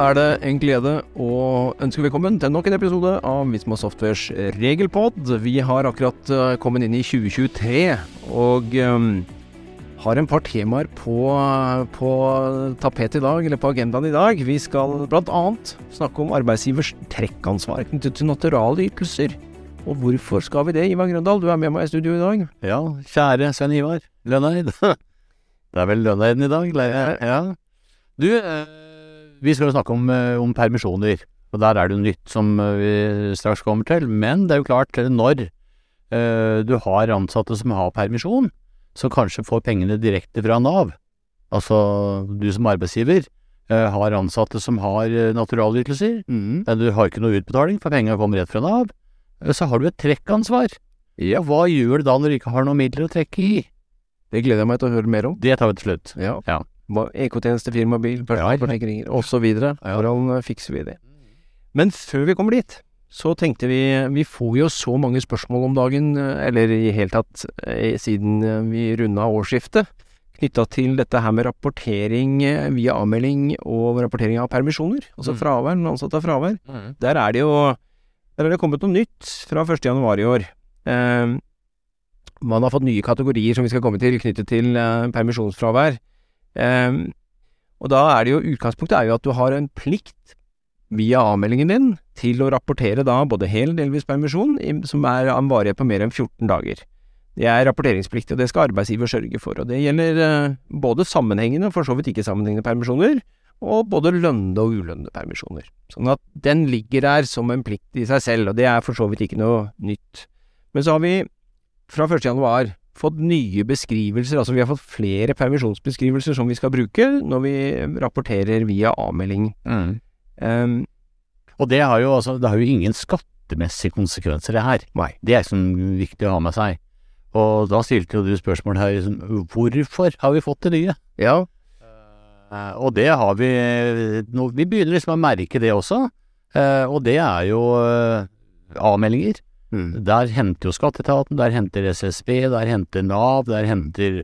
er det en glede å ønske velkommen til nok en episode av Visma Softwares regelpod. Vi har akkurat eh, kommet inn i 2023 og um, har en par temaer på, på tapetet i dag, eller på agendaen i dag. Vi skal bl.a. snakke om arbeidsgivers trekkansvar knyttet til naturalytelser. Og hvorfor skal vi det, Ivar Grøndal? Du er med meg i studio i dag. Ja, kjære Svein Ivar Lønneid. Det er vel Lønneiden i dag? Ja. Du, eh, vi skal jo snakke om, eh, om, permisjoner, og der er det jo nytt som eh, vi straks kommer til. Men det er jo klart, når uh, du har ansatte som har permisjon, som kanskje får pengene direkte fra Nav, altså du som arbeidsgiver uh, har ansatte som har uh, naturalytelser, mm. men du har ikke noe utbetaling, for pengene kommer rett fra Nav, så har du et trekkansvar. Ja, hva gjør du da når du ikke har noen midler å trekke i? Det gleder jeg meg til å høre mer om. Det tar vi til slutt. Ja. ja. EK-tjeneste, firmabil, personforsikringer osv. Hvordan eh, fikser vi det? Men før vi kommer dit, så tenkte vi Vi får jo så mange spørsmål om dagen, eh, eller i hele tatt eh, siden vi runda årsskiftet, knytta til dette her med rapportering via avmelding og rapportering av permisjoner. Altså mm. fravær, når ansatte har fravær. Mm. Der er det jo Der er det kommet noe nytt fra 1. januar i år. Eh, man har fått nye kategorier som vi skal komme til, knyttet til eh, permisjonsfravær. Um, og da er det jo Utgangspunktet er jo at du har en plikt via avmeldingen din til å rapportere da både hel og delvis permisjon som er av en varighet på mer enn 14 dager. Det er rapporteringspliktig, og det skal arbeidsgiver sørge for. Og det gjelder uh, både sammenhengende og for så vidt ikke sammenhengende permisjoner, og både lønnede og ulønnede permisjoner. Sånn at den ligger der som en plikt i seg selv, og det er for så vidt ikke noe nytt. Men så har vi fra 1. januar fått nye beskrivelser, altså vi har fått flere permisjonsbeskrivelser som vi skal bruke når vi rapporterer via avmelding. Mm. Um, og det har jo altså, det har jo ingen skattemessige konsekvenser, det her. Nei. Det er liksom viktig å ha med seg. Og da stilte jo du spørsmål her, liksom, hvorfor har vi fått det nye? Ja. Uh, og det har vi nå, Vi begynner liksom å merke det også, uh, og det er jo uh, avmeldinger. Mm. Der henter jo Skatteetaten, der henter SSB, der henter Nav, der henter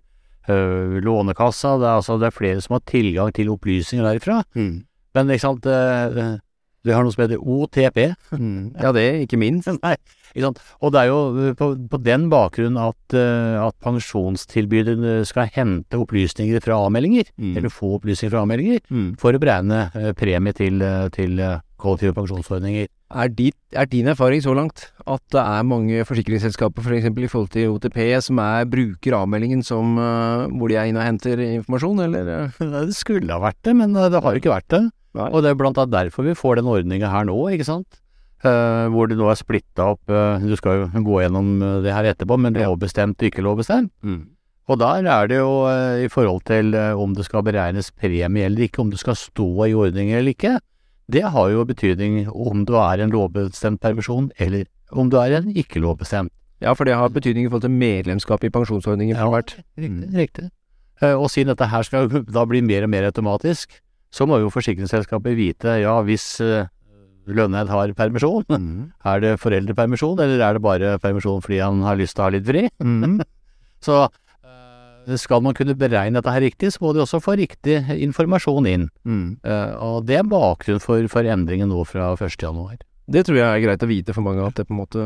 øh, Lånekassa. Det er, altså, det er flere som har tilgang til opplysninger derifra. Mm. Men ikke sant, det, det har noe som heter OTP. Mm. Ja, det, ikke minst. Nei, ikke. Og det er jo øh, på, på den bakgrunn at, uh, at pensjonstilbyderne skal hente opplysninger fra avmeldinger, mm. eller få opplysninger fra avmeldinger, mm. for å beregne uh, premie til, uh, til kollektive pensjonsordninger. Er, dit, er, din erfaring så langt at det er mange forsikringsselskaper f.eks. For i forhold til OTP som er, bruker avmeldingen som uh, hvor de er inne og henter informasjon, eller? Det skulle ha vært det, men eh, det har ikke vært det. Nei. Og det er blant annet derfor vi får den ordninga her nå, ikke sant. Uh, hvor det nå er splitta opp uh, Du skal jo gå gjennom det her etterpå, men lovbestemt og ikke lovbestemt. Mm. Og der er det jo i forhold til om det skal beregnes premie eller ikke, om det skal stå i ordningen eller ikke det har jo betydning om du er en lovbestemt permisjon, eller om du er en ikke lovbestemt. Ja, for det har betydning i forhold til medlemskap i pensjonsordningen. Ja, riktig. Mm. riktig. Uh, og siden dette her skal da bli mer og mer automatisk, så må jo forsikringsselskapet vite ja, hvis uh, Lønneid har permisjon, mm. er det foreldrepermisjon, eller er det bare permisjon fordi han har lyst til å ha litt fri? Mm. så skal man kunne beregne dette her riktig, så må de også få riktig informasjon inn. Mm. Uh, og det er bakgrunnen for, for, endringen nå fra 1. januar. Det tror jeg er greit å vite for mange, at det på en måte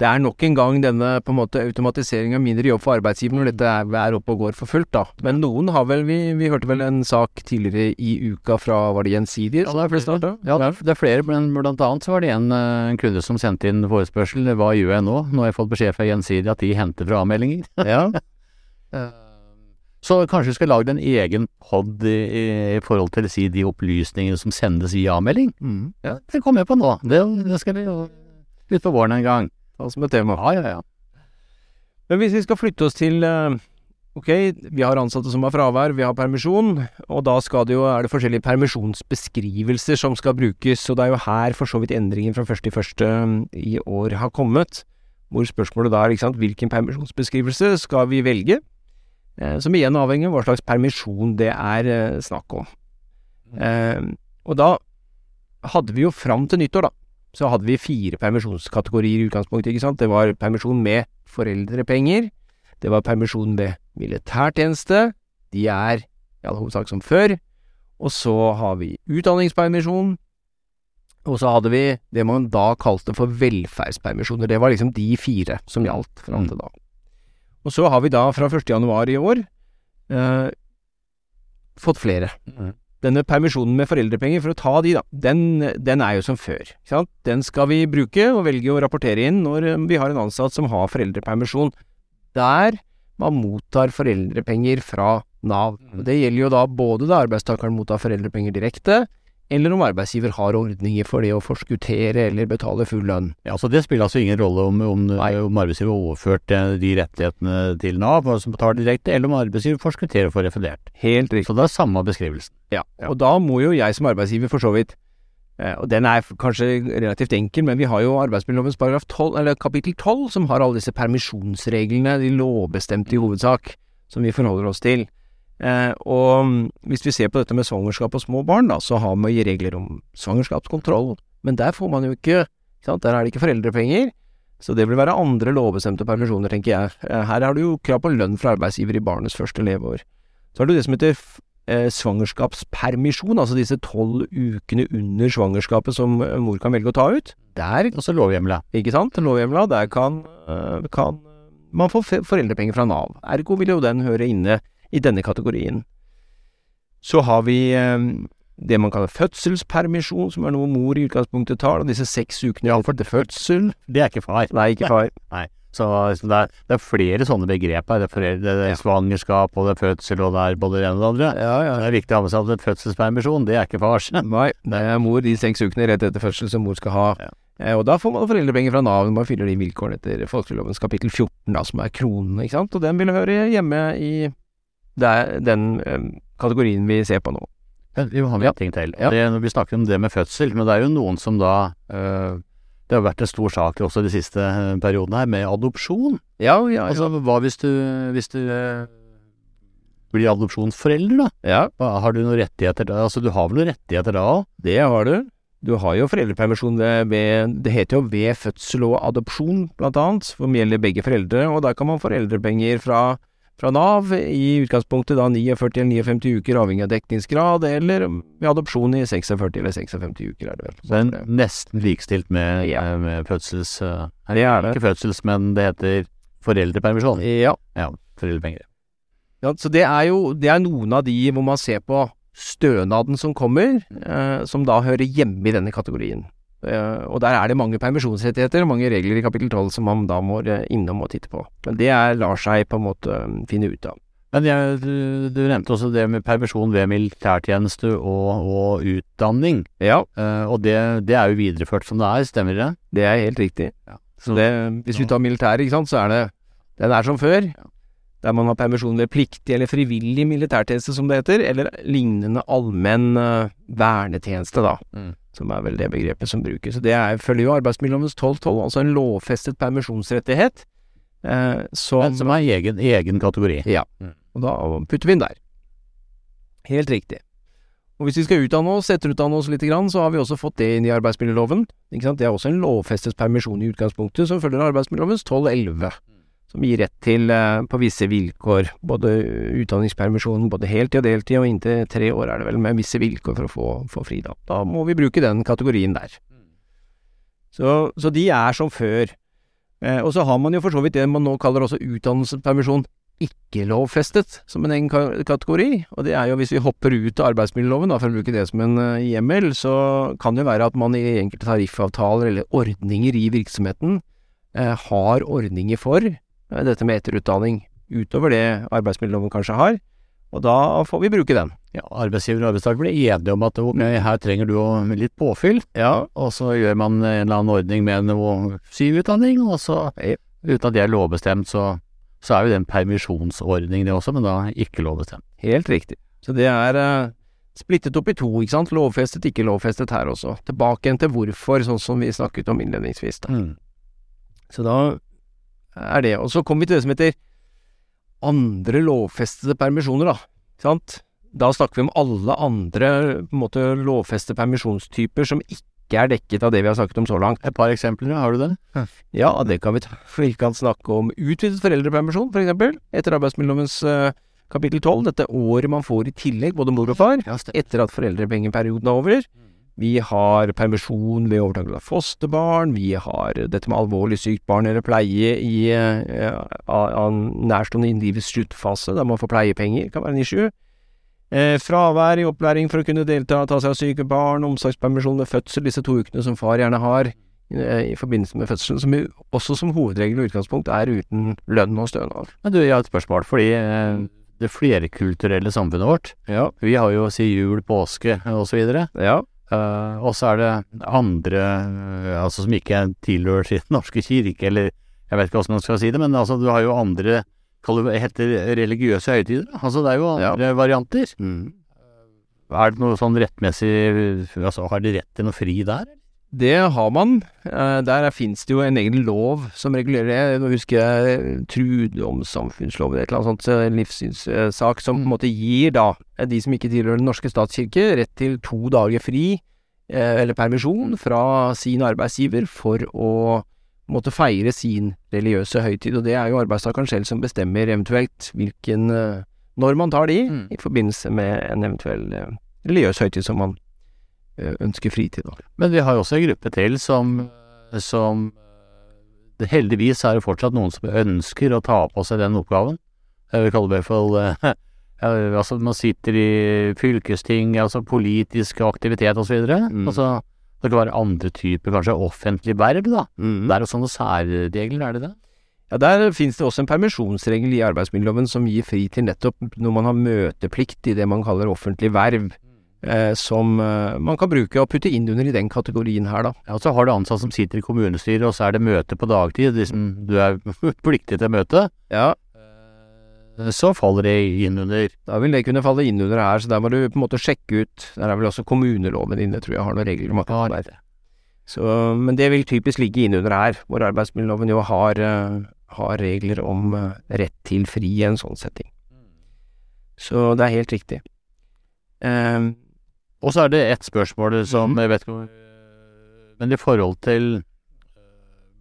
det er nok en gang denne på en måte automatiseringa mindre jobb for arbeidsgiver når dette er, er oppe og går for fullt, da. Men noen har vel vi, vi hørte vel en sak tidligere i uka fra Var det Gjensidige? Ja, det er, flere, ja, det er flere, men blant annet så var det en, eh, en kunde som sendte inn forespørsel. Hva gjør jeg nå? Nå har jeg fått beskjed fra Gjensidige at de henter fra avmeldinger. Ja. Så kanskje vi skal lage en egen pod i, i, forhold til si, de opplysningene som sendes via avmelding. Mm. Ja, det kommer jeg på nå. Det, det skal vi jo ut på våren en gang. Ta som et tema. Ja, ja, ja. Men hvis vi skal flytte oss til uh, Ok, vi har ansatte som har fravær, vi har permisjon, og da skal det jo, er det forskjellige permisjonsbeskrivelser som skal brukes, og det er jo her for så vidt endringen fra første i første eh, i år har kommet. Hvor spørsmålet da er, sant, hvilken permisjonsbeskrivelse skal vi velge? Eh, som igjen avhenger av hva slags permisjon det er eh, snakk om. Mm. Eh, og da hadde vi jo fram til nyttår, da, så hadde vi fire permisjonskategorier i utgangspunktet, ikke sant. Det var permisjon med foreldrepenger, det var permisjon med militærtjeneste, de er i all hovedsak som før, Og så har vi utdanningspermisjon. Og så hadde vi det man da kalte for velferdspermisjoner. Det var liksom de fire som gjaldt fram til da. Og så har vi da fra 1. januar i år eh, fått flere. Mm. Denne permisjonen med foreldrepenger, for å ta de, da, den, den er jo som før. Den skal vi bruke og velge å rapportere inn når eh, vi har en ansatt som har foreldrepermisjon. Der man mottar foreldrepenger fra Nav. Det gjelder jo da både da arbeidstakeren mottar foreldrepenger direkte, eller om arbeidsgiver har ordninger for det å forskuttere eller betale full lønn. Ja, så Det spiller altså ingen rolle om, om, om arbeidsgiver har overført eh, de rettighetene til Nav, som betaler direkte, eller om arbeidsgiver forskutterer og får refundert. Helt riktig. Så det er samme beskrivelsen. Ja, og da må jo jeg som arbeidsgiver for så vidt eh, og den er kanskje relativt enkel, men vi har jo arbeidsmiljølovens paragraf 12, eller kapittel 12, som har alle disse permisjonsreglene, de lovbestemte i hovedsak, som vi forholder oss til. Eh, og mm, hvis vi ser på dette med svangerskap og små barn, da, så har man jo regler om svangerskapskontroll, men der får man jo ikke, ikke sant, der er det ikke foreldrepenger, så det vil være andre lovbestemte permisjoner, tenker jeg. Eh, her har du jo krav på lønn fra arbeidsgiver i barnets første leveår. Så har du det som heter eh, svangerskapspermisjon, altså disse tolv ukene under svangerskapet som eh, mor kan velge å ta ut. Der, Altså så lovhjemla. ikke sant, lovhjemla, der kan, eh, kan man få foreldrepenger fra Nav. Ergo vil jo den høre inne i denne kategorien. Så har vi eh, det man kaller fødselspermisjon, som er noe mor i utgangspunktet tar, og disse seks ukene ja, til fødsel. Det er ikke far. Nei, ikke far. Nei. så det, er, det er flere sånne begrep her. Det er, flere, det er svangerskap, og det er fødsel, og det er både det ene og det andre. Ja, ja. Det er viktig å ha med seg at fødselspermisjon, det er ikke fars. Nei, det er mor de seks ukene rett etter fødsel som mor skal ha. Ja. Eh, og da får man foreldrepenger fra Nav når man fyller de vilkårene etter folketrygdlovens kapittel 14, da, som er kronene, ikke sant. Og den vil høre hjemme i det er den eh, kategorien vi ser på nå. Vi har en ting til. Det, vi snakker om det med fødsel, men det er jo noen som da øh, Det har vært en stor sak også de siste øh, periodene her, med adopsjon. Ja, ja, ja. Altså, hva hvis du, hvis du øh, blir adopsjonsforelder, da? ja. Har du noen rettigheter da? Altså, du har vel noen rettigheter da òg? Det har du. Du har jo foreldrepermisjon ved, Det heter jo ved fødsel og adopsjon, blant annet, som gjelder begge foreldre, og der kan man foreldrepenger fra, fra Nav, i utgangspunktet da 49 eller 59 uker, avhengig av dekningsgrad, eller ved adopsjon i 46 eller 56 uker, er det vel. Så det er nesten likestilt med, Ja. øh, med fødsels... øh, Det er det. Ikke fødsels, men det heter foreldrepermisjon. Ja. Ja, foreldrepenger. Ja, så det er jo det er noen av de hvor man ser på stønaden som kommer, eh, som da hører hjemme i denne kategorien. Eh, og der er det mange permisjonsrettigheter og mange regler i kapittel 12 som man da må eh, innom og titte på. Men det er, lar seg på en måte eh, finne ut av. Men jeg, du, du nevnte også det med permisjon ved militærtjeneste og, og utdanning. Ja, Uh, og det, det er jo videreført som det er, stemmer det? det er helt riktig. Ja. Så det, hvis vi tar militæret, så er det Den er som før. Der man har permisjon ved pliktig eller frivillig militærtjeneste, som det heter, eller lignende allmenn uh, vernetjeneste, da. Mm. Som er vel det begrepet som brukes. Det er, følger jo arbeidsmiljølovens 12-12, altså en lovfestet permisjonsrettighet. Eh, som, Men som er egen, egen kategori. ja, Mm. og da putter vi den der. Helt riktig. Og hvis vi skal utdanne oss, etterutdanne oss litt, grann, så har vi også fått det inn i arbeidsmiljøloven. Det er også en lovfestet permisjon i utgangspunktet, som følger arbeidsmiljølovens 1211. Som gir rett til, eh, på visse vilkår, både utdanningspermisjon, både heltid og deltid, og inntil tre år er det vel, med visse vilkår for å få, få fri, da. Da må vi bruke den kategorien der. Så, så de er som før. Eh, og så har man jo for så vidt det man nå kaller også utdannelsespermisjon ikke lovfestet som en egen kategori, og det er jo hvis vi hopper ut av arbeidsmiljøloven, da, for å bruke det som en eh, hjemmel, så kan det være at man i enkelte tariffavtaler eller ordninger i virksomheten eh, har ordninger for dette med etterutdanning, utover det arbeidsmiljøloven kanskje har, og da får vi bruke den. Ja, arbeidsgiver og arbeidstaker blir enige om at her trenger du litt påfyll, Ja, og så gjør man en eller annen ordning med noe syvutdanning, og så, uten at det er lovbestemt, så, så er jo det en permisjonsordning det også, men da ikke lovbestemt. helt riktig. Så det er eh, splittet opp i to, ikke sant, lovfestet, ikke lovfestet her også. Tilbake igjen til hvorfor, sånn som vi snakket om innledningsvis. Da. Mm. Så da er det. Og så kommer vi til det som heter andre lovfestede permisjoner, da. Sant? Da snakker vi om alle andre på en måte lovfestede permisjonstyper som ikke er dekket av det vi har snakket om så langt. Et par eksempler, har du det? Ja, det kan vi ta. Vi kan snakke om utvidet foreldrepermisjon, for eksempel, etter arbeidsmiljølovens eh, kapittel 12, dette året man får i tillegg, både mor og far, etter at foreldrepengeperioden er over. Vi har permisjon ved overtakelse av fosterbarn, vi har dette med alvorlig sykt barn eller pleie i eh, av, nærstående innen livets sluttfase, der man får pleiepenger, kan være en issue. Eh, fravær i opplæring for å kunne delta, ta seg av syke barn, omsorgspermisjon ved fødsel, disse to ukene som far gjerne har eh, i forbindelse med fødselen, som også som hovedregel og utgangspunkt er uten lønn og stønad. Men du, jeg har et spørsmål, fordi det flerkulturelle samfunnet vårt, Ja. vi har jo å si jul, påske og så videre. Ja. Eh, og så er det andre, uh, altså som ikke tilhører sin norske kirke, eller jeg vet ikke hvordan man skal si det, men altså du har jo andre, det heter religiøse høytider. Altså det er jo Ja. andre varianter. Er det noe sånn rettmessig, altså har de rett til noe fri der? Det har man. Eh, Der finnes det jo en egen lov som regulerer det. Nå husker jeg trudomssamfunnsloven, et eller annet sånt, eh, livssynssak, som på en måte gir da eh, de som ikke tilhører Den norske statskirke, rett til to dager fri, eh, eller permisjon, fra sin arbeidsgiver for å måtte feire sin religiøse høytid. Og det er jo arbeidstakeren selv som bestemmer eventuelt hvilken eh, Når man tar de, Mm. i forbindelse med en eventuell eh, religiøs høytid som man eh, ønsker fritid. Da. Men vi har jo også en gruppe til som, som det Heldigvis er det fortsatt noen som ønsker å ta på seg den oppgaven. Jeg vil kalle det i hvert fall eh, Altså, man sitter i fylkesting, altså politisk aktivitet videre. Mm. Altså, det kan være andre typer, kanskje offentlig verv, da. Mm. Det er jo sånne særregler, er det det? Ja, Der finnes det også en permisjonsregel i arbeidsmiljøloven som gir fri til nettopp når man har møteplikt i det man kaller offentlig verv, eh, som eh, man kan bruke og putte inn under i den kategorien her, da. Ja, og så har du ansatte som sitter i kommunestyret, og så er det møte på dagtid, Liksom, som du er pliktig til møte. Ja, Så faller det inn under da vil det kunne falle inn under her, så der må du på en måte sjekke ut. Der er vel også kommuneloven inne, tror jeg har noen regler om akkurat det. Så, men det vil typisk ligge innunder her, hvor arbeidsmiljøloven jo har, eh, har regler om eh, rett til fri i en sånn setting. Så det er helt riktig. Eh, Og så er det ett spørsmål som jeg vet ikke Men i forhold til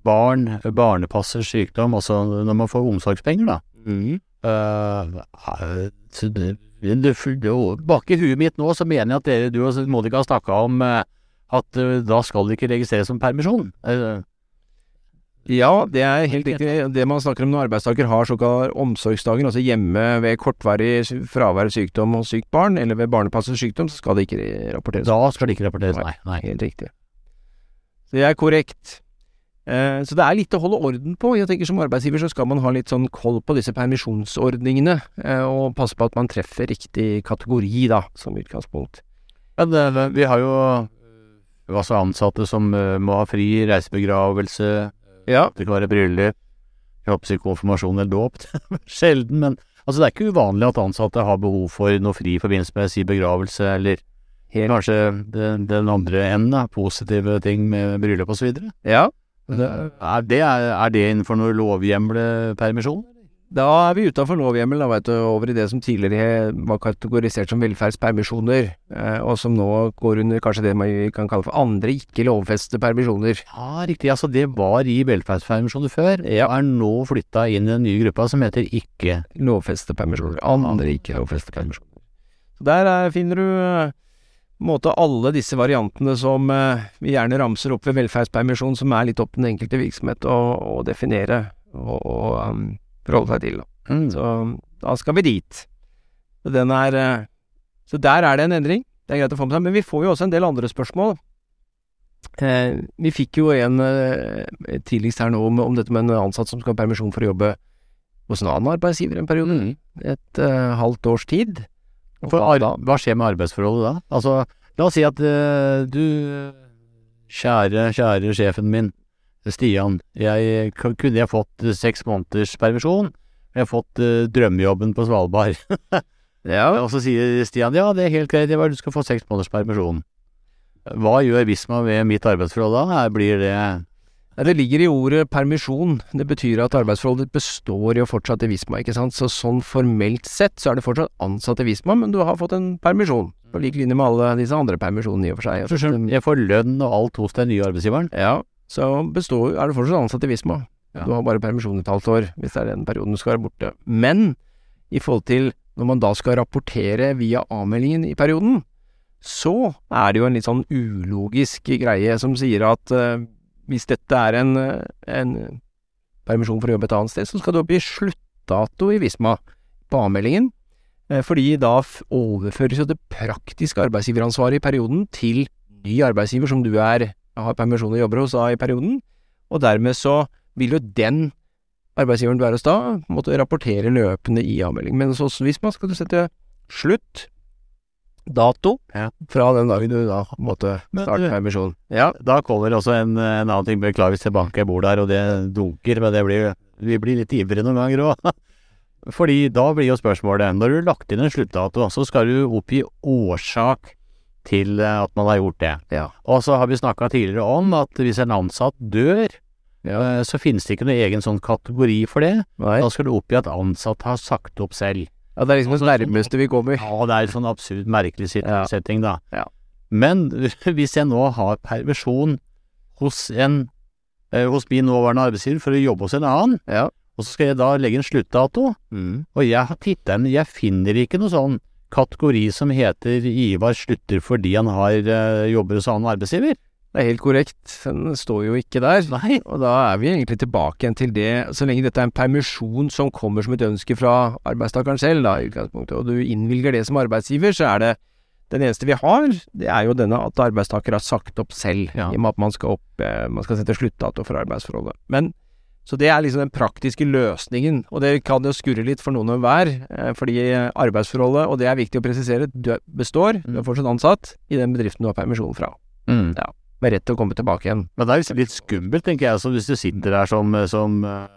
barn, barnepassers sykdom, altså når man får omsorgspenger, da mm. eh, det, Bak i huet mitt nå så mener jeg at dere, du og Monica har snakka om eh, at eh, da skal det ikke registreres som permisjon. Eh, Ja, det er helt riktig. Det man snakker om når arbeidstaker har såkalt omsorgsdager, altså hjemme ved kortvarig fravær, sykdom og sykt barn, eller ved barnepassets sykdom, så skal det ikke rapporteres. da skal det ikke rapporteres, nei. nei. Helt riktig. Så det er korrekt. Eh, så det er litt å holde orden på. Jeg tenker Som arbeidsgiver så skal man ha litt sånn koll på disse permisjonsordningene, eh, og passe på at man treffer riktig kategori, da, som utgangspunkt. Men eh, vi har jo altså ansatte som må ha fri reisebegravelse, Ja. Det kan være bryllup, jeg håper konfirmasjon eller dåp. Sjelden, men altså det er ikke uvanlig at ansatte har behov for noe fri i forbindelse med si begravelse, eller Helt. kanskje den, den andre enden, da, positive ting med bryllup osv. ja. Er, det- er, er det innenfor noe lovhjemle permisjon? Da er vi utafor lovhjemmel, da, vet du, over i det som tidligere var kategorisert som velferdspermisjoner, eh, og som nå går under kanskje det man kan kalle for andre ikke lovfestede permisjoner. Ja, riktig. Altså det var i velferdspermisjoner før, Ja. og er nå flytta inn i den nye gruppa som heter ikke Lovfestede permisjoner. Andre ikke lovfestede permisjoner. Så der eh, finner du eh, måte alle disse variantene som vi gjerne ramser opp ved velferdspermisjon, som er litt opp til den enkelte virksomhet å, å definere og, og um, forholde seg til. Mm. Så da skal vi dit. Så den er eh, Så der er det en endring. Det er greit å få med seg. Men vi får jo også en del andre spørsmål. Eh, vi fikk jo en eh, tidligst her nå om, om dette med en ansatt som skal ha permisjon for å jobbe hos en annen arbeidsgiver en periode. Mm. Et eh, halvt års tid. Da? hva skjer med arbeidsforholdet da? Altså, la oss si at eh, du, kjære, kjære sjefen min, Stian, jeg, kunne jeg fått eh, seks måneders permisjon? Jeg har fått uh, drømmejobben på Svalbard. Ja, Og så sier Stian, ja, det er helt greit, du skal få seks måneders permisjon. Hva gjør Visma ved mitt arbeidsforhold da? Her Blir det Det ligger i ordet permisjon. Det betyr at arbeidsforholdet ditt består i å fortsette i Visma, ikke sant. Så sånn formelt sett så er det fortsatt ansatt i Visma, men du har fått en permisjon. På lik linje med alle disse andre permisjonene i og for seg. Jeg får lønn og alt hos den nye arbeidsgiveren. Ja, så består, er du fortsatt ansatt i Visma. Ja. Du har bare permisjon et halvt år, hvis det er den perioden du skal være borte. Men i forhold til når man da skal rapportere via avmeldingen i perioden, så er det jo en litt sånn ulogisk greie som sier at uh, hvis dette er en, en, permisjon for å jobbe et annet sted, så skal du oppgi sluttdato i Visma på avmeldingen, uh, fordi da overføres jo det praktiske arbeidsgiveransvaret i perioden til ny arbeidsgiver som du er, har permisjon og jobber hos deg i perioden, og dermed så vil jo den arbeidsgiveren du er hos da, måtte rapportere løpende i avmelding. Men hvis man skal sette slutt dato ja. fra den dagen du da måtte starte permisjon. Ja. Da kommer også en, en, annen ting. Beklager hvis jeg banker bor der, og det dunker, men det blir, vi blir litt ivrige noen ganger òg. Fordi da blir jo spørsmålet, når du har lagt inn en sluttdato, så skal du oppgi årsak til eh, at man har gjort det. Ja. Og så har vi snakka tidligere om at hvis en ansatt dør, ja. Eh, så finnes det ikke noen egen sånn kategori for det. Nei. Da skal du oppgi at ansatt har sagt opp selv. Ja, det er liksom det nærmeste vi kommer. Ja, det er en sånn absurd merkelig setting, da. Ja. Men hvis jeg nå har permisjon hos en eh, hos min nåværende arbeidsgiver for å jobbe hos en annen, ja. og så skal jeg da legge en sluttdato, mm. og jeg har titta inn, jeg finner ikke noe sånn kategori som heter Ivar slutter fordi han har uh, jobber hos annen arbeidsgiver. Det er helt korrekt, den står jo ikke der. Nei. Og da er vi egentlig tilbake igjen til det, så lenge dette er en permisjon som kommer som et ønske fra arbeidstakeren selv, da, i utgangspunktet, og du innvilger det som arbeidsgiver, så er det den eneste vi har, det er jo denne at arbeidstaker har sagt opp selv, ja. i og med at man skal, opp, eh, man skal sette sluttdato for arbeidsforholdet. Men så det er liksom den praktiske løsningen, og det kan jo skurre litt for noen og hver, eh, fordi arbeidsforholdet, og det er viktig å presisere, består, du er fortsatt ansatt i den bedriften du har permisjon fra. Mm. Ja med rett til å komme tilbake igjen. Men det er jo litt skummelt, tenker jeg, hvis du sitter der som, som uh,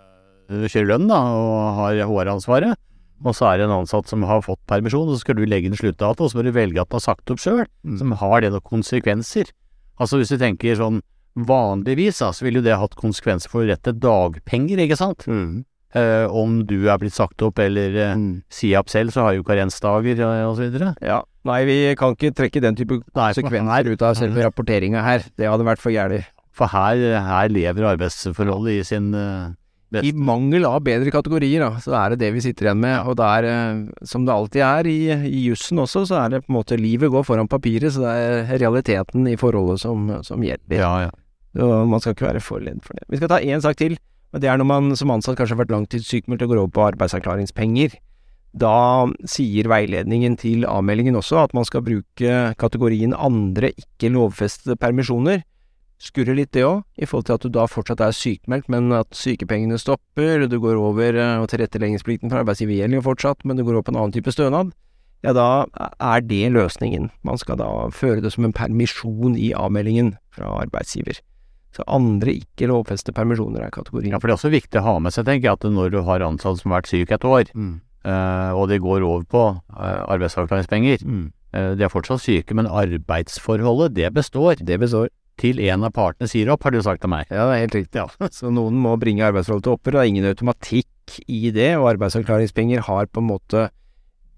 kjører lønn da, og har HR-ansvaret, og så er det en ansatt som har fått permisjon, og så skal du legge inn sluttdato, og så må du velge at du har sagt opp sjøl, mm. som har det noen konsekvenser. Altså hvis du tenker sånn vanligvis, da, så ville jo det hatt konsekvenser for rett til dagpenger, ikke sant? Mm. Eh, om du er blitt sagt opp eller eh, mm. si opp selv, så har jo karensdager uh, og så videre. Ja. Nei, vi kan ikke trekke den type konsekvenser ut av selve rapporteringa her. Det hadde vært for gærent. For her, her, lever arbeidsforholdet i sin beste I mangel av bedre kategorier, da, så er det det vi sitter igjen med. Og det er, som det alltid er i, i jussen også, så er det på en måte livet går foran papiret, så det er realiteten i forholdet som, som gjelder. Ja, ja. Og man skal ikke være for redd for det. Vi skal ta én sak til. Og det er når man som ansatt kanskje har vært langtidssykmeldt og går over på arbeidsavklaringspenger. Da sier veiledningen til avmeldingen også at man skal bruke kategorien andre ikke lovfestede permisjoner. Skurrer litt det òg, i forhold til at du da fortsatt er sykemeldt, men at sykepengene stopper, du går over og tilretteleggingsplikten for arbeidsgiver gjelder jo fortsatt, men du går over på en annen type stønad. Ja, da er det løsningen. Man skal da føre det som en permisjon i avmeldingen fra arbeidsgiver. Så andre ikke lovfestede permisjoner er kategorien. Ja, for det er også viktig å ha med seg, tenker jeg, at når du har ansatte som har vært syk et år, mm. uh, og de går over på uh, arbeidsavklaringspenger, mm. uh, de er fortsatt syke, men arbeidsforholdet, det består. Det består. Til en av partene sier opp, har du sagt til meg. Ja, det er helt riktig. Ja. Så noen må bringe arbeidsforholdet til opphør, og det er ingen automatikk i det, og arbeidsavklaringspenger har på en måte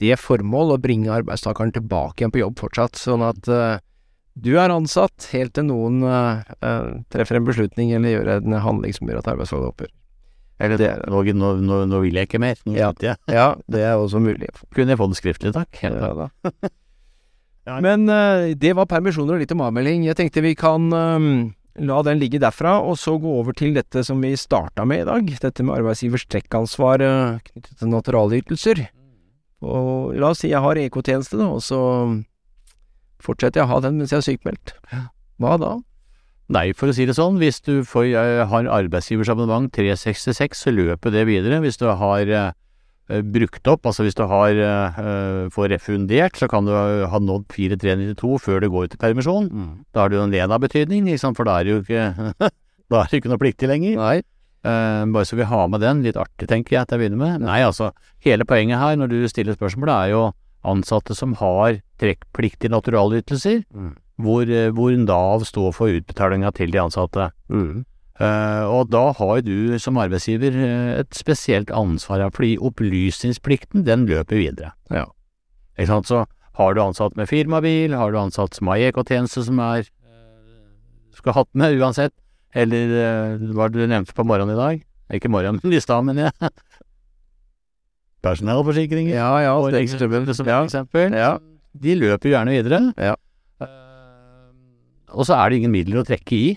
det formål å bringe arbeidstakeren tilbake igjen på jobb fortsatt, sånn at du er ansatt helt til noen uh, uh, treffer en beslutning eller gjør en handling som gjør at arbeidsforholdet opphører. Eller det, nå, nå, nå, nå, vil jeg ikke mer, nå ja, jeg. ja, det er også mulig. Kunne jeg få det skriftlig, takk? Ja, da. Men uh, det var permisjoner og litt om avmelding. Jeg tenkte vi kan um, la den ligge derfra, og så gå over til dette som vi starta med i dag. Dette med arbeidsgivers trekkansvar knyttet til naturalytelser. Og la oss si jeg har EK-tjeneste, og så fortsetter jeg å ha den mens jeg er sykemeldt. Hva da? Nei, for å si det sånn, hvis du får, uh, har arbeidsgiversabonnement 366, så løper det videre. Hvis du har uh, brukt opp, altså hvis du har uh, får refundert, så kan du ha nådd 4392 før du går ut i permisjon. Mm. Da har du en Lena-betydning, for da er det jo ikke Da er det ikke noe pliktig lenger. Nei. bare så vi har med den. Litt artig, tenker jeg, til å begynne med. Nei, altså, hele poenget her når du stiller spørsmålet, er jo ansatte som har trekkpliktige naturalytelser, mm. hvor, hvor, Nav står for utbetalinga til de ansatte. Mm. Uh, og da har du som arbeidsgiver et spesielt ansvar her, fordi opplysningsplikten den løper videre. Ja. Ikke sant? Så har du ansatt med firmabil, har du ansatt som har EK-tjeneste som er skal hatt med uansett, eller uh, hva du nevnte på morgenen i dag? Ikke morgenen, men i stad, mener jeg. personellforsikringer. Ja, ja, for eksempel, Ja. eksempel. Ja. De løper jo gjerne videre. Ja. Eh, og så er det ingen midler å trekke i.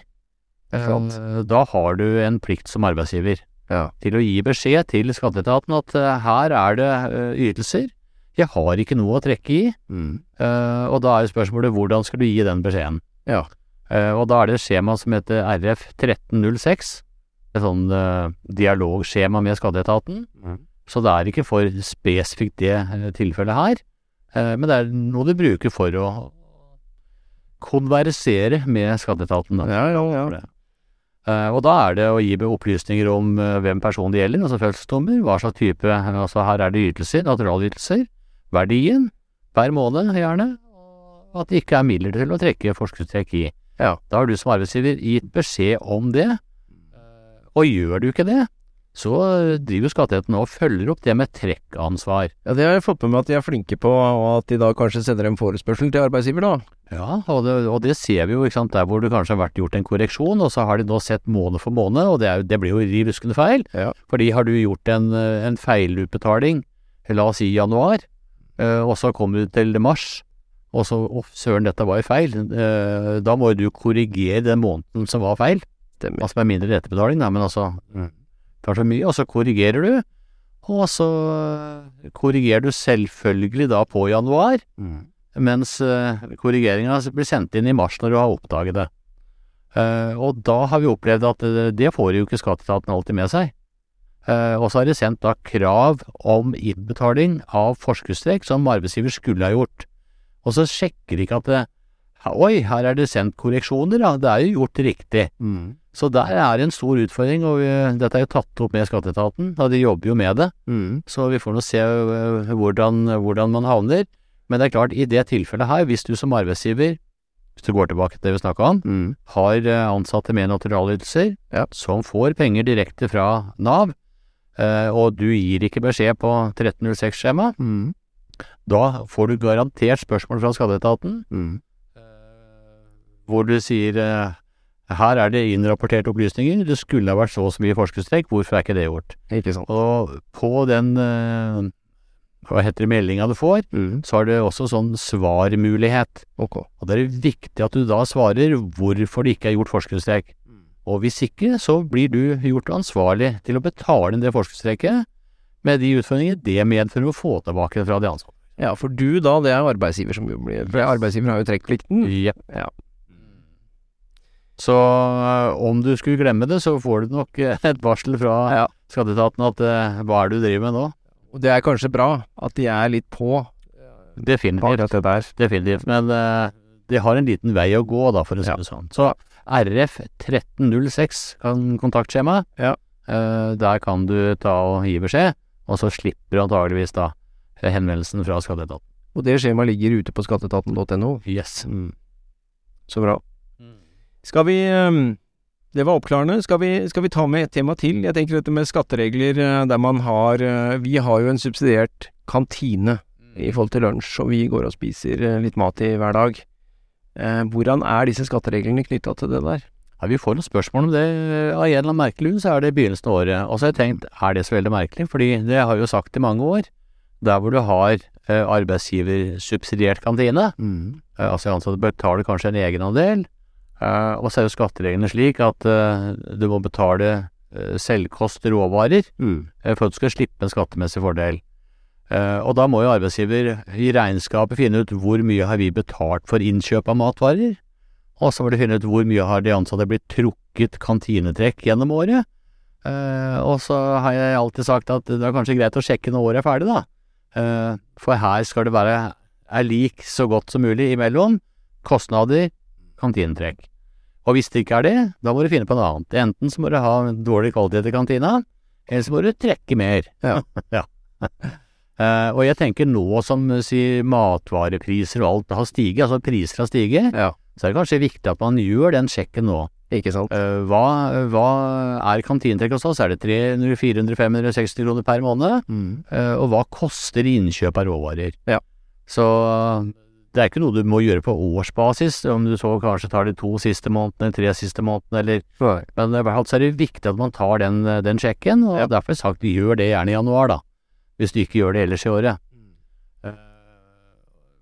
Eh, da har du en plikt som arbeidsgiver Ja. til å gi beskjed til skatteetaten at eh, her er det ytelser. Jeg har ikke noe å trekke i. Mm. Og da er spørsmålet hvordan skal du gi den beskjeden? Ja. Og da er det et skjema som heter RF 1306. Et sånn dialogskjema med skatteetaten. Mm. Så det er ikke for spesifikt det tilfellet her. Eh, men det er noe du bruker for å konversere med skatteetaten. Da. Ja, ja, ja. Eh, og da er det å gi opplysninger om eh, hvem personen det gjelder, altså fødselsdommer, hva slags type Altså her er det ytelser, naturalytelser, verdien hver måned gjerne, og at det ikke er midler til å trekke forskuddstrekk i. Ja. Da har du som arbeidsgiver gitt beskjed om det, og gjør du ikke det, så driver skatteetaten og følger opp det med trekkansvar. Ja, det har jeg fått med meg at de er flinke på, og at de da kanskje sender en forespørsel til arbeidsgiver, da. Ja, og det, og det ser vi jo, ikke sant, der hvor det kanskje har vært gjort en korreksjon, og så har de nå sett måned for måned, og det, er, det blir jo riv ruskende feil. Ja. Fordi har du gjort en, eh, en feilutbetaling, la oss si i januar, eh, og så kommer du til mars, og så å, søren, dette var jo feil, eh, da må jo du korrigere den måneden som var feil. Stemmer. Altså med mindre etterbetaling, da, men altså kanskje mye, og så korrigerer du, og så eh, korrigerer du selvfølgelig da på januar, mens uh, korrigeringa blir sendt inn i mars når du har oppdaget det. Eh, og da har vi opplevd at det, får jo ikke skatteetaten alltid med seg. Eh, og så har de sendt da krav om innbetaling av forskuddstrekk som arbeidsgiver skulle ha gjort. Og så sjekker de ikke at det, Oi, her er det sendt korreksjoner, ja. Det er jo gjort riktig. Mm. Så der er en stor utfordring, og vi, dette er jo tatt opp med skatteetaten, og de jobber jo med det. Mm. Så vi får nå se øh, hvordan, hvordan man havner. Men det er klart, i det tilfellet her, hvis du som arbeidsgiver, hvis du går tilbake til det vi snakka om, Mm. har øh, ansatte med naturalytelser Ja. som får penger direkte fra Nav, øh, og du gir ikke beskjed på 1306-skjema, Mm. da får du garantert spørsmål fra skatteetaten Mm. hvor du sier eh, her er det innrapporterte opplysninger, det skulle ha vært så og så mye forskerstrekk. hvorfor er ikke det gjort? Ikke sant. Og på den eh, hva heter det, meldinga du får, Mm. så har det også sånn svarmulighet. Ok. Og det er viktig at du da svarer hvorfor det ikke er gjort forskerstrekk. Og hvis ikke, så blir du gjort ansvarlig til å betale inn det forskuddstrekket med de utfordringer det medfører å få tilbake fra de ansatte. Ja, for du da, det er arbeidsgiver som blir For arbeidsgiver har jo trekkplikten. Yep. Ja. Så øh, om du skulle glemme det, så får du nok øh, et varsel fra Ja. skatteetaten at øh, hva er det du driver med nå? Og det er kanskje bra at de er litt på Definitivt. det. Definitivt. Men uh, de har en liten vei å gå, da, for å si Ja. sånn. Så RF 1306 kan kontaktskjema. Ja. Uh, der kan du ta og gi beskjed, og så slipper du antageligvis da henvendelsen fra skatteetaten. Og det skjemaet ligger ute på skatteetaten.no. Yes. Mm. Så bra. Skal vi ehm, Det var oppklarende. Skal vi, skal vi ta med et tema til? Jeg tenker dette med skatteregler eh, der man har eh, Vi har jo en subsidiert kantine i forhold til lunsj, og vi går og spiser eh, litt mat i hver dag. Hvordan er disse skattereglene knytta til det der? Ja, vi får noen spørsmål om det. Av en eller annen merkelig grunn så er det begynnelsen av året. Og så har jeg tenkt, er det så veldig merkelig? Fordi det har jeg jo sagt i mange år. Der hvor du har arbeidsgiversubsidiert kantine, mm. altså ansatte betaler kanskje en egenandel, og så er jo skattereglene slik at eh, du må betale eh, selvkost råvarer eh, for at du skal slippe en skattemessig fordel. Eh, og da må jo arbeidsgiver i regnskapet finne ut hvor mye har vi betalt for innkjøp av matvarer, og så må de finne ut hvor mye har de ansatte blitt trukket kantinetrekk gjennom året. Eh, og så har jeg alltid sagt at det er kanskje greit å sjekke når året er ferdig, da. Eh, for her skal det være er lik så godt som mulig imellom kostnader, kantinetrekk. Og hvis det ikke er det, da må du finne på noe annet. Enten så må du ha dårlig kvalitet i kantina, eller så må du trekke mer. Ja. ja. Uh, og jeg tenker nå som eh, si, matvarepriser og alt har stiget, altså priser har stiget, Ja. så er det kanskje viktig at man gjør den sjekken nå. Ikke sant? Uh, hva, hva er kantinetrekk hos oss? Er det 300, 400, 560 kroner per måned? Eh, og hva koster innkjøp av råvarer? Ja. Så det er ikke noe du må gjøre på årsbasis, om du så kanskje tar de to siste månedene, tre siste månedene, eller før. Men i hvert fall så er det viktig at man tar den, den sjekken, og Ja. derfor har jeg sagt gjør det gjerne i januar, da. hvis du ikke gjør det ellers i året. Eh,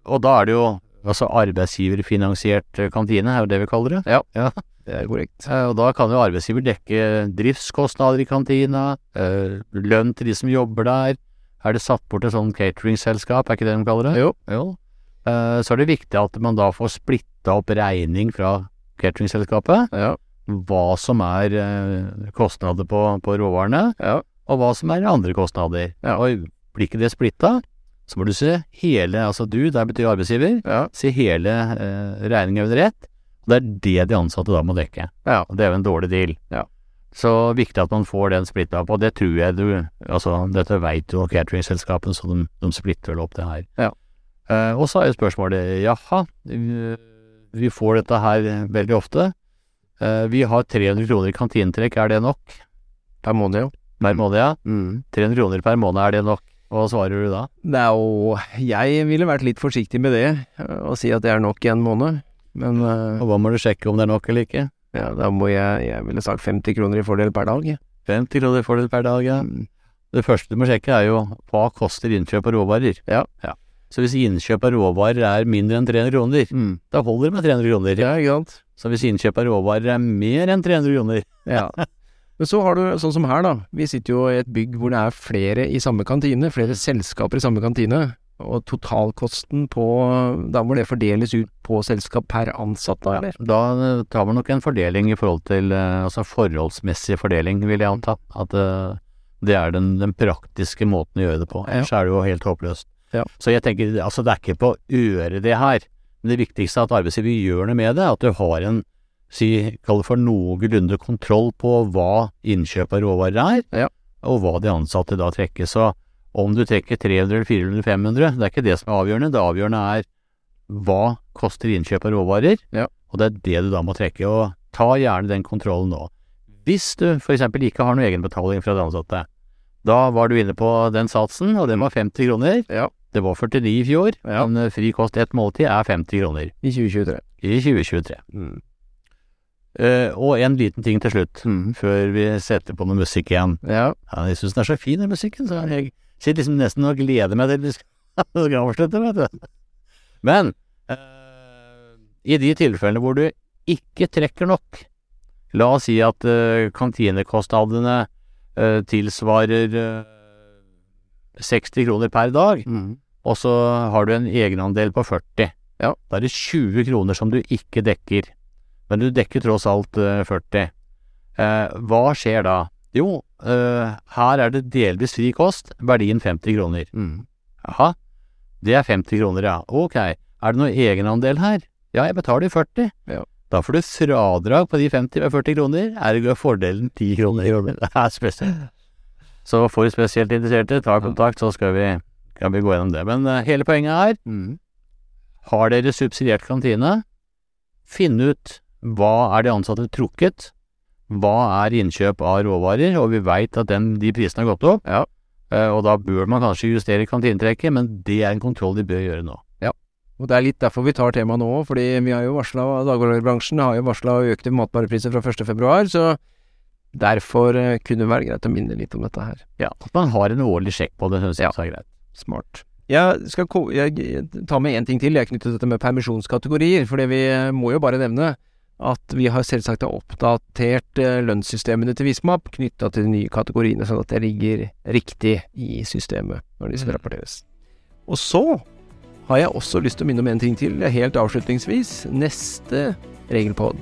og da er det jo altså arbeidsgiverfinansiert eh, kantine, er jo det vi kaller det. Ja. ja. Det er korrekt. Eh, Og da kan jo arbeidsgiver dekke driftskostnader i kantina, eh, lønn til de som jobber der. Er det satt bort et sånt cateringselskap, er ikke det de kaller det? Jo. Eh, Så er det viktig at man da får splitta opp regning fra cateringselskapet. Ja. Hva som er eh, kostnader på, på råvarene, Ja. og hva som er andre kostnader. Ja. Og blir ikke det splitta, så må du se hele, altså du, der betyr arbeidsgiver, Ja. se hele eh, regninga under ett. Og det er det de ansatte da må dekke. Ja. Og det er jo en dårlig deal. Ja. Så viktig at man får den splitta opp, og det tror jeg du Altså, dette veit jo cateringselskapene, så de, de splitter vel opp det her. Ja. Eh, og så er jo spørsmålet, jaha, vi- får dette her veldig ofte. Eh, vi har 300 kroner i kantinetrekk, er det nok? Per måned, jo. Per måned, ja. Mm. 300 kroner per måned, er det nok? Hva svarer du da? Det er jo Jeg ville vært litt forsiktig med det, øh, og si at det er nok i en måned. Men Og hva må du sjekke om det er nok eller ikke? ja, da må jeg Jeg ville sagt 50 kroner i fordel per dag. 50 kroner i fordel per dag, ja. Mm. Det første du må sjekke er jo hva koster innkjøp av råvarer. Ja. Så hvis innkjøp av råvarer er mindre enn 300 kroner, Mm. da holder det med 300 kroner. Ja, ikke sant? Så hvis innkjøp av råvarer er mer enn 300 kroner, Ja. Men så har du sånn som her, da. Vi sitter jo i et bygg hvor det er flere i samme kantine, flere selskaper i samme kantine. Og totalkosten på Da må det fordeles ut på selskap per ansatt, da, eller? da eh, tar man nok en fordeling i forhold til eh, Altså forholdsmessig fordeling, vil jeg anta. At eh, det er den, den praktiske måten å gjøre det på. Ellers er det jo helt håpløst. Ja. Så jeg tenker, altså det er ikke på øret det her. Men det viktigste er at arbeidsgiver gjør noe med det. At du har en si, kall det for noenlunde kontroll på hva innkjøp av råvarer er, Ja. og hva de ansatte da trekker. Så om du trekker 300 eller 400 eller 500, det er ikke det som er avgjørende. Det avgjørende er hva koster innkjøp av råvarer, Ja. og det er det du da må trekke. Og ta gjerne den kontrollen nå. Hvis du eksempel ikke har noe egenbetaling fra de ansatte, da var du inne på den satsen, og den var 50 kroner. Ja. Det var 49 i fjor, Ja. men fri kost ett måltid er 50 kroner I 2023. i 2023. Mm. Uh, og en liten ting til slutt, Mm. før vi setter på noe musikk igjen. Ja. Ja, jeg syns den er så fin, den musikken, så jeg sitter liksom nesten og gleder meg til vi skal avslutte, vet du. Men uh, i de tilfellene hvor du ikke trekker nok, la oss si at uh, kantinekostnadene eh, tilsvarer eh, 60 kroner per dag, Mm. Og så har du en egenandel på 40. Ja. Da er det 20 kroner som du ikke dekker, men du dekker tross alt eh, 40. Eh, hva skjer da? Jo, eh, her er det delvis fri kost, verdien 50 kroner. Mm. Jaha, det er 50 kroner, ja. Ok, er det noe egenandel her? Ja, jeg betaler 40. Ja. Da får du fradrag på de 50 med 40 kroner, ergo er fordelen 10 kroner. Det er spesielt. Så for spesielt interesserte, ta kontakt, så skal vi, kan vi gå gjennom det. Men eh, hele poenget er, Mm. har dere subsidiert kantine, finn ut hva er de ansatte trukket, hva er innkjøp av råvarer, og vi veit at den, de prisene har gått opp, Ja. eh, og da bør man kanskje justere kantinetrekket, men det er en kontroll de bør gjøre nå. Ja, Og det er litt derfor vi tar temaet nå, fordi vi har jo varsla, dagligvarebransjen har jo varsla økte matvarepriser fra 1. februar, så derfor eh, kunne det være greit å minne litt om dette her. Ja, At man har en årlig sjekk på det, syns jeg Ja. er greit. Smart. Jeg skal jeg ta med én ting til, jeg knyttet dette med permisjonskategorier. For vi eh, må jo bare nevne at vi har selvsagt oppdatert eh, lønnssystemene til Vismap knytta til de nye kategoriene, sånn at det ligger riktig i systemet når de skal Mm. rapporteres. Og så har jeg også lyst til å minne om en ting til, helt avslutningsvis. Neste regelpod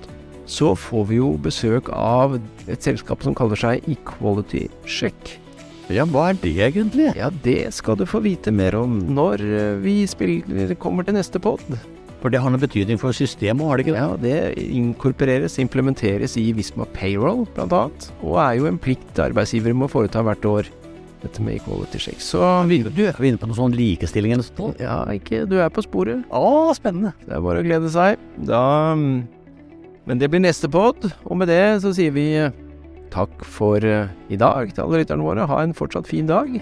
så får vi jo besøk av et selskap som kaller seg Equality Check. Ja, hva er det egentlig? Ja, det skal du få vite mer om når eh, vi spiller, kommer til neste pod. For det har noe betydning for systemet, har det ikke det? Ja, det inkorporeres, implementeres i Visma Payroll, blant annet, og er jo en plikt arbeidsgivere må foreta hvert år. Dette med equality check. Så vi, Du, er inne på noe sånn likestilling eller noe? ja, ikke Du er på sporet. Å, spennende. Det er bare å glede seg. Da mm, Men det blir neste pod, og med det så sier vi eh, takk for eh, i dag til alle lytterne våre. Ha en fortsatt fin dag.